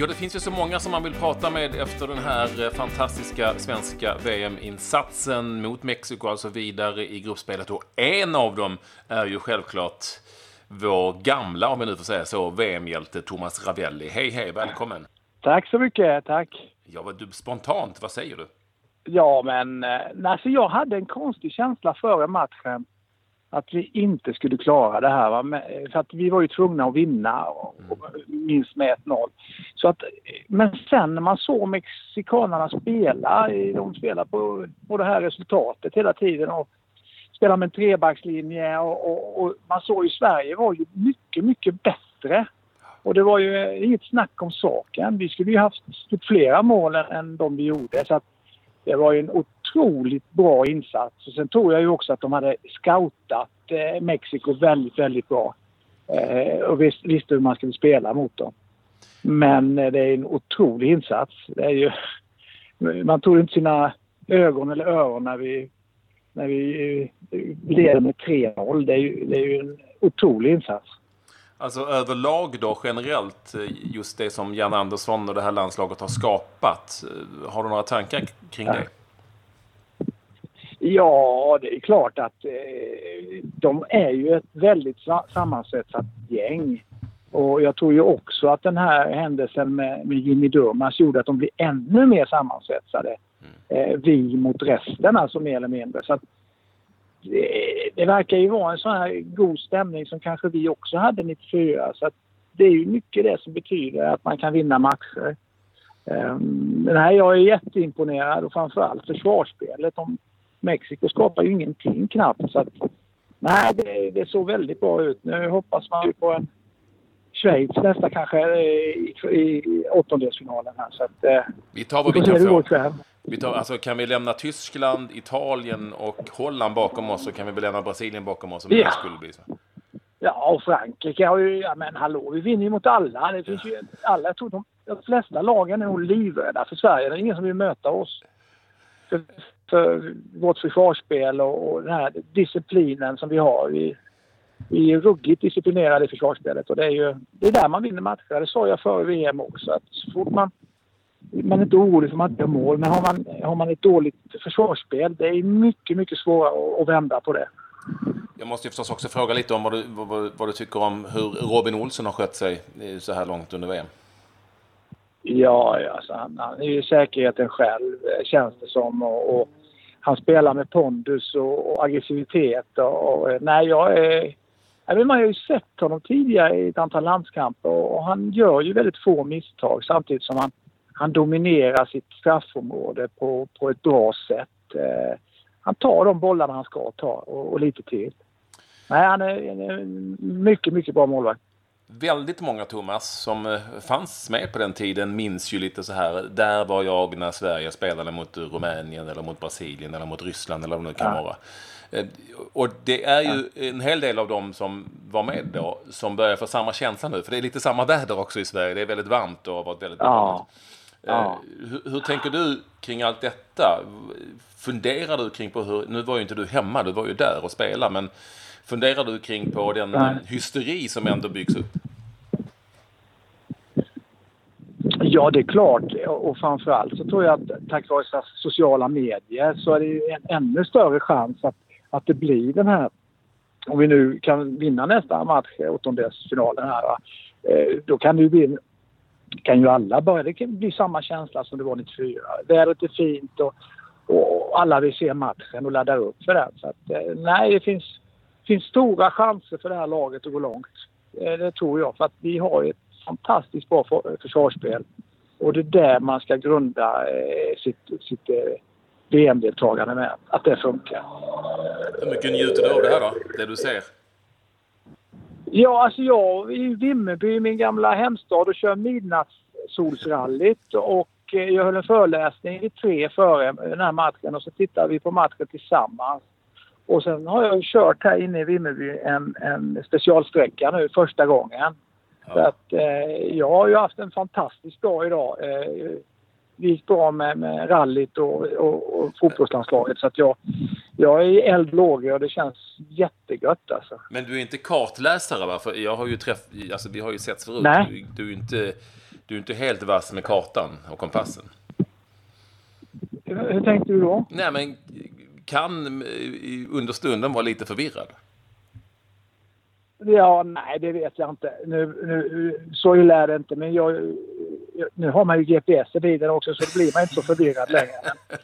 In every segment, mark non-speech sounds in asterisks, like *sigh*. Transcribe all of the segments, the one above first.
Ja, det finns ju så många som man vill prata med efter den här eh, fantastiska svenska VM-insatsen mot Mexiko och så vidare i gruppspelet. Och en av dem är ju självklart vår gamla, om jag nu får säga så, VM-hjälte Thomas Ravelli. Hej, hej, välkommen! Tack så mycket, tack! Ja, vad du, spontant, vad säger du? Ja, men eh, alltså jag hade en konstig känsla före matchen att vi inte skulle klara det här. Va? För att vi var ju tvungna att vinna och, och minst med 1-0. Så att, men sen när man såg mexikanerna spela, de spelar på, på det här resultatet hela tiden och spelar med en trebackslinje och, och, och man såg ju Sverige var ju mycket, mycket bättre. Och det var ju inget snack om saken. Vi skulle ju haft flera mål än de vi gjorde. Så att det var ju en otroligt bra insats. Och sen tror jag ju också att de hade scoutat eh, Mexiko väldigt, väldigt bra. Eh, och visst, visste hur man skulle spela mot dem. Men eh, det är en otrolig insats. Det är ju, man tror inte sina ögon eller öron när vi, när vi eh, leder med 3-0. Det, är ju, det är ju en otrolig insats. Alltså överlag då generellt, eh, just det som Jan Andersson och det här landslaget har skapat. Eh, har du några tankar kring det? Ja, det är klart att eh, de är ju ett väldigt sammansvetsat gäng. Och jag tror ju också att den här händelsen med, med Jimmy Durmaz gjorde att de blir ännu mer sammansvetsade. Mm. Eh, vi mot resten alltså mer eller mindre. Så att, det, det, verkar ju vara en sån här god stämning som kanske vi också hade 94. Så att det är ju mycket det som betyder att man kan vinna matcher. Ehm, um, nej, jag är jätteimponerad och framförallt försvarsspelet. De, Mexiko skapar ju ingenting knappt. Så att, nej, det, det såg väldigt bra ut. Nu hoppas man ju på en Schweiz nästa kanske i, i åttondelsfinalen här. Så att, eh, vi tar vad vi, kan få. Vi tar, alltså, kan vi lämna Tyskland, Italien och Holland bakom oss så kan vi väl lämna Brasilien bakom oss om ja. det skulle bli så. Ja, och Frankrike har ju... Ja, men hallå, vi vinner ju mot alla. Det finns ju alla. Jag tror de, de flesta lagen är nog livrädda för Sverige. Det är ingen som vill möta oss. För, för vårt försvarsspel och, och den här disciplinen som vi har. Vi, vi är ruggigt disciplinerade i försvarsspelet och det är ju det är där man vinner matcher. Det sa jag före VM också. Att så fort man man är inte orolig för att man inte gör mål. Men har man, har man ett dåligt försvarsspel, det är mycket, mycket svårare att, vända på det. Jag måste ju förstås också fråga lite om vad du, vad, vad du tycker om hur Robin Olsson har skött sig så här långt under VM. Ja, alltså, han, han är ju säkerheten själv, känns det som. Och, och han spelar med pondus och, och aggressivitet. Och, och, eh, nej, jag är... Jag man har ju sett honom tidigare i ett antal landskamper och han gör ju väldigt få misstag samtidigt som han han dominerar sitt straffområde på, på ett bra sätt. Eh, han tar de bollarna han ska ta och, och lite till. Nej, han är en mycket, mycket bra målvakt. Väldigt många, Thomas, som eh, fanns med på den tiden minns ju lite så här. Där var jag när Sverige spelade mot Rumänien eller mot Brasilien eller mot Ryssland eller vad det nu kan ja. vara. Eh, och det är ju ja. en hel del av dem som var med då som börjar få samma känsla nu. För det är lite samma väder också i Sverige. Det är väldigt varmt och har varit väldigt ja. Ja. Eh, hur, hur, tänker du kring allt detta? Funderar du kring på hur, nu var ju inte du hemma, du var ju där och spelade, men funderar du kring på den Nej. hysteri som ändå byggs upp? Ja, det är klart. Och framförallt så tror jag att tack vare sociala medier så är det en ännu större chans att, att det blir den här... Om vi nu kan vinna nästa match, åttondelsfinalen här, eh, då kan det ju bli kan ju alla börja. Det kan bli samma känsla som det var 94. Vädret är fint och, och alla vill se matchen och laddar upp för den. Så att, eh, nej, det finns, finns stora chanser för det här laget att gå långt. Eh, det tror jag. För att vi har ett fantastiskt bra försvarsspel. Och det är där man ska grunda eh, sitt, sitt VM-deltagande med. Att det funkar. Hur mycket njuter du av det här då? Det du ser? Ja, alltså jag är i Vimmerby, min gamla hemstad och kör midnattssolsrallyt. Och eh, jag höll en föreläsning vid tre före den här matchen och så tittar vi på matchen tillsammans. Och sen har jag kört här inne i Vimmerby en, en specialsträcka nu första gången. Ja. Så att eh, jag har ju haft en fantastisk dag idag. Eh, det gick bra med, med rallyt och, och, och fotbollslandslaget så att jag jag är eldlågor och det känns jättegött alltså. Men du är inte kartläsare va? För jag har ju träff... Alltså vi har ju setts förut. Nej. Du, du är inte Du är inte helt vass med kartan och kompassen. Hur tänkte du då? Nej, men kan under stunden vara lite förvirrad? Ja, nej, det vet jag inte. Nu, nu, så illa är det inte. Men jag, nu har man ju GPS i bilen också så då blir man inte så förvirrad längre. *laughs*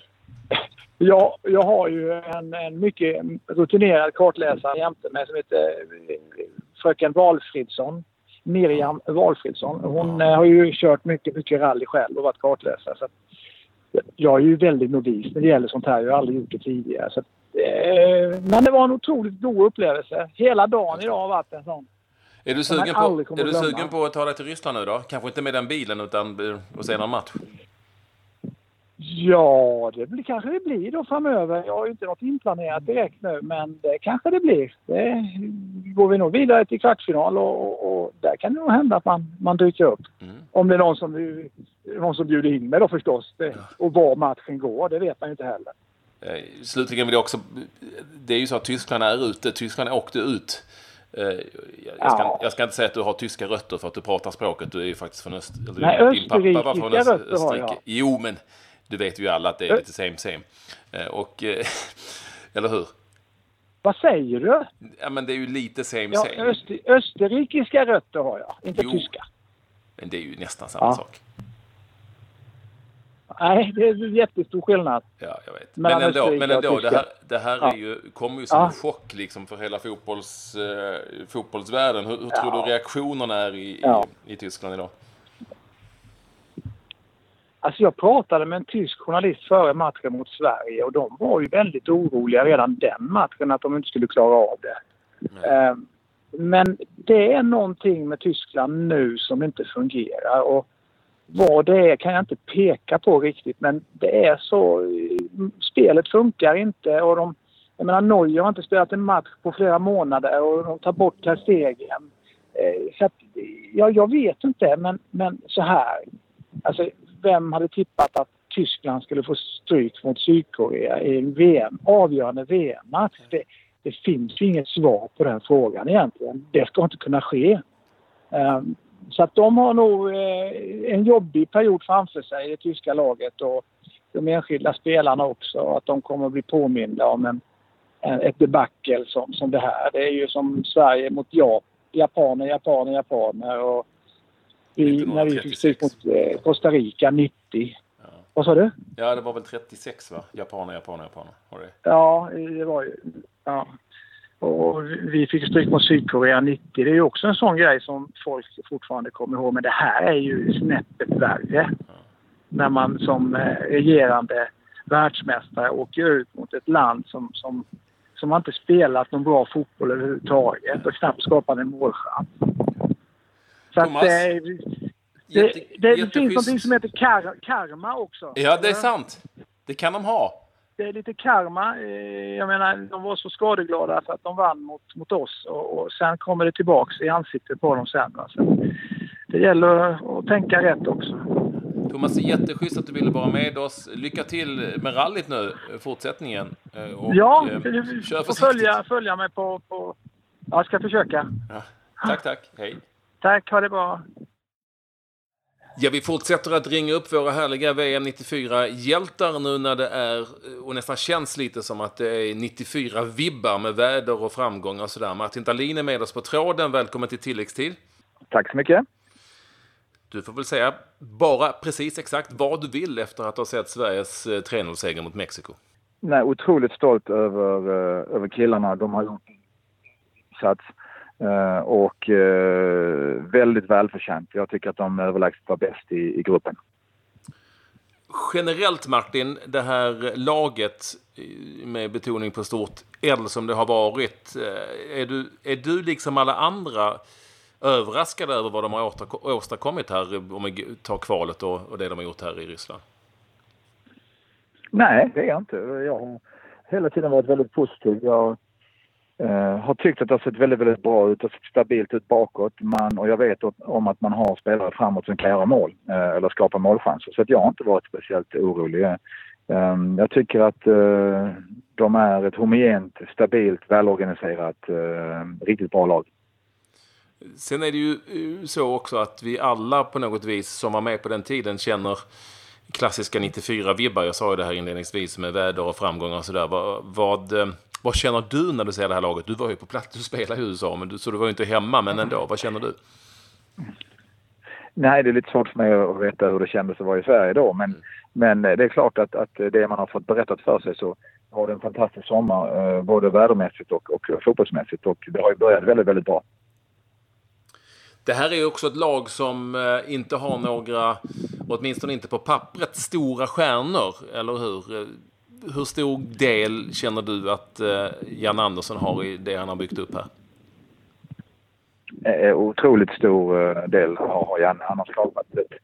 Jag, jag har ju en, en mycket rutinerad kartläsare jämte mig som heter eh, fröken Valfridsson. Miriam Valfridsson. Hon eh, har ju kört mycket, mycket rally själv och varit kartläsare. Så jag är ju väldigt novis när det gäller sånt här. Jag har aldrig gjort det tidigare. Så eh, men det var en otroligt god upplevelse. Hela dagen idag har varit en sån. Är du sugen, på, är du sugen på att ta dig till Ryssland nu då? Kanske inte med den bilen utan att se någon match? Ja, det blir, kanske det blir då framöver. Jag har ju inte något inplanerat direkt nu, men det kanske det blir. Det går vi nog vidare till kvartsfinal och, och där kan det nog hända att man, man dyker upp. Mm. Om det är någon som, någon som bjuder in mig då förstås. Det, och var matchen går, det vet man ju inte heller. Eh, slutligen vill jag också... Det är ju så att Tyskland är ute. Tyskland åkte ut. Eh, jag ska, ja. jag ska, inte säga att du har tyska rötter för att du pratar språket. Du är ju faktiskt från Öst... Nej, österrikiska rötter har jag. Jo, men du vet ju alla att det är lite same same. Eh, och, *laughs* eller hur? Vad säger du? Ja, men det är ju lite same ja, same. Öster, österrikiska rötter har jag, inte jo, tyska. Men det är ju nästan samma ja. sak. Nej, det är jättestor skillnad. Ja, jag vet. Men ändå, men ändå det här, det här ja. är ju, kommer ju som ja. en chock liksom för hela fotbolls, eh, fotbollsvärlden. Hur, hur tror du reaktionerna är i, i, i Tyskland idag? Alltså jag pratade med en tysk journalist före matchen mot Sverige och de var ju väldigt oroliga redan den matchen att de inte skulle klara av det. Mm. Men det är någonting med Tyskland nu som inte fungerar och vad det är kan jag inte peka på riktigt men det är så. Spelet funkar inte och de, jag menar Norge har inte spelat en match på flera månader och de tar bort Ter Eh, så att, ja, jag vet inte men, men så här. Alltså vem hade tippat att Tyskland skulle få stryk mot Sydkorea i en VM, avgörande VM-match? Det, det finns ju inget svar på den frågan egentligen. Det ska inte kunna ske. Um, så att de har nog eh, en jobbig period framför sig i det tyska laget och de enskilda spelarna också. Att de kommer att bli påminda om en, en, ett debacle som, som det här. Det är ju som Sverige mot Japan. Japaner, japaner, japaner. Och i, när vi fick stryk mot eh, Costa Rica 90. Ja. Vad sa du? Ja, det var väl 36 va? Japaner, japaner, japaner. Var det? Ja, det var ju... Ja. Och vi fick stryk mot Sydkorea 90. Det är ju också en sån grej som folk fortfarande kommer ihåg. Men det här är ju snäppet värre. När man som eh, regerande världsmästare åker ut mot ett land som, som, som har inte spelat någon bra fotboll överhuvudtaget och knappt skapat en målchans. Så Thomas, att, eh, det, det, det finns något som heter kar, karma också. Ja, det är sant. Det kan de ha. Det är lite karma. Eh, jag menar, de var så skadeglada för att de vann mot, mot oss och, och sen kommer det tillbaks i ansiktet på dem sen. Så det gäller att tänka rätt också. Thomas, jätteschysst att du ville vara med oss. Lycka till med rallyt nu, fortsättningen. Eh, och, ja, eh, kör försiktigt. Följa, följa mig på, på... Jag ska försöka. Ja. Tack, tack. Hej. Tack, ha det bra. Ja, vi fortsätter att ringa upp våra härliga VM 94-hjältar nu när det är och nästan känns lite som att det är 94-vibbar med väder och framgång och sådär. Martin Dahlin är med oss på tråden. Välkommen till tilläggstid. Tack så mycket. Du får väl säga bara precis exakt vad du vill efter att ha sett Sveriges 3-0-seger eh, mot Mexiko. Nej, otroligt stolt över, eh, över killarna. De har gjort insats. Eh, och eh, väldigt välförtjänt. Jag tycker att de överlägset var bäst i, i gruppen. Generellt Martin, det här laget med betoning på stort L som det har varit. Eh, är du, är du liksom alla andra överraskad över vad de har åstadkommit här om vi tar kvalet och, och det de har gjort här i Ryssland? Nej, det är jag inte. Jag har hela tiden varit väldigt positiv. Jag Uh, har tyckt att det har sett väldigt, väldigt bra ut och sett stabilt ut bakåt. Man, och jag vet om att man har spelare framåt som kan göra mål uh, eller skapa målchanser. Så att jag har inte varit speciellt orolig. Um, jag tycker att de är ett homogent, stabilt, välorganiserat, riktigt bra lag. Sen är det ju så också att vi alla på något vis som var med på den tiden känner klassiska 94-vibbar. Jag sa ju det här inledningsvis med väder och framgångar och sådär. Vad, vad, eh, vad känner du när du ser det här laget? Du var ju på plats, du spelade i USA, men du, så du var ju inte hemma, men ändå. Vad känner du? Nej, det är lite svårt för mig att veta hur det kändes att vara i Sverige då. Men, men det är klart att, att det man har fått berättat för sig så var det en fantastisk sommar. Både vädermässigt och, och fotbollsmässigt. Och det har ju börjat väldigt, väldigt bra. Det här är ju också ett lag som eh, inte har några, åtminstone inte på pappret, stora stjärnor, eller hur? Eh, hur stor del känner du att eh, Jan Andersson har i det han har byggt upp här? Eh, otroligt stor del har Janne. Han har skapat ett,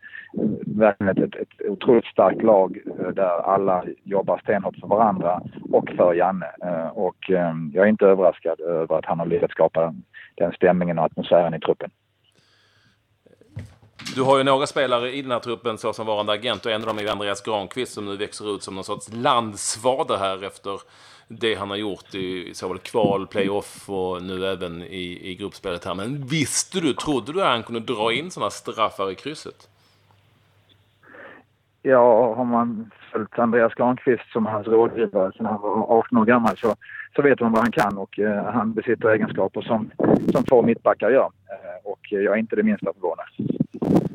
verkligen ett, ett, ett otroligt starkt lag där alla jobbar stenhårt för varandra och för Janne. Och jag är inte överraskad över att han har lyckats skapa den stämningen och atmosfären i truppen. Du har ju några spelare i den här truppen så som varande agent och en av dem är Andreas Granqvist som nu växer ut som någon sorts landsfader här efter det han har gjort i såväl kval, playoff och nu även i, i gruppspelet här. Men visste du, trodde du att han kunde dra in sådana straffar i krysset? Ja, har man följt Andreas Granqvist som hans rådgivare sedan han var 18 år gammal så, så vet man vad han kan och eh, han besitter egenskaper som, som få mittbackar gör. Eh, och jag är inte det minsta förvånad.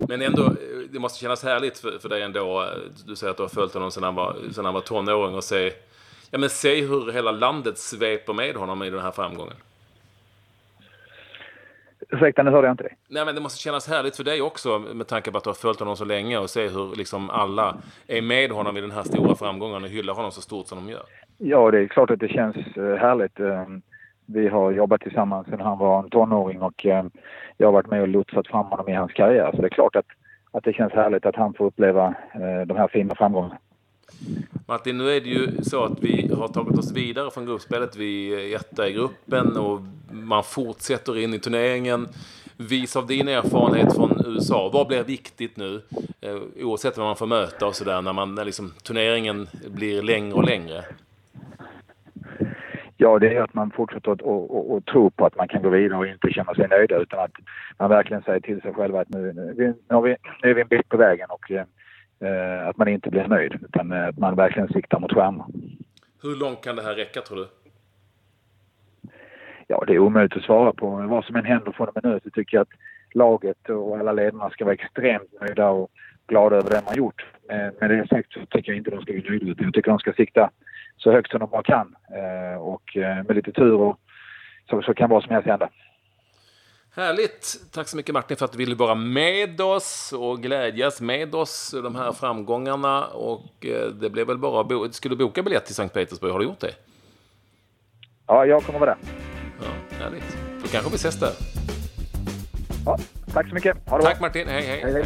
Men ändå, det måste kännas härligt för, för dig ändå. Du säger att du har följt honom sedan han var, sedan han var tonåring och se, ja, men se hur hela landet sveper med honom i den här framgången. Ursäkta, nu hörde jag inte det. Nej, men det måste kännas härligt för dig också med tanke på att du har följt honom så länge och se hur liksom alla är med honom i den här stora framgången och hyllar honom så stort som de gör. Ja, det är klart att det känns eh, härligt. Vi har jobbat tillsammans sedan han var en tonåring och eh, jag har varit med och lotsat fram honom i hans karriär. Så det är klart att, att det känns härligt att han får uppleva eh, de här fina framgångarna. Martin, nu är det ju så att vi har tagit oss vidare från gruppspelet. Vi är etta i gruppen och man fortsätter in i turneringen. Vis av din erfarenhet från USA, vad blir viktigt nu? Eh, oavsett vad man får möta och sådär, när, man, när liksom, turneringen blir längre och längre. Ja, det är att man fortsätter att och, och, tro på att man kan gå vidare och inte känna sig nöjda utan att man verkligen säger till sig själv att nu, nu, nu, har vi, nu är vi en bit på vägen och eh, att man inte blir nöjd utan eh, att man verkligen siktar mot stjärnorna. Hur långt kan det här räcka tror du? Ja, det är omöjligt att svara på. Vad som än händer från och med nu så tycker jag att laget och alla ledarna ska vara extremt nöjda och glada över det man gjort. Med det sagt så tycker jag inte de ska bli nöjda utan jag tycker de ska sikta så högt som de bara kan. Eh, och eh, med lite tur och så, så kan vad som helst hända. Härligt! Tack så mycket Martin för att du ville vara med oss och glädjas med oss de här framgångarna. Och eh, det blev väl bara... Bo Skulle du boka biljett till Sankt Petersburg? Har du gjort det? Ja, jag kommer vara där. Ja, härligt. Då kanske vi ses där. Ja, tack så mycket. Ha det Tack bra. Martin. hej. hej. hej, hej.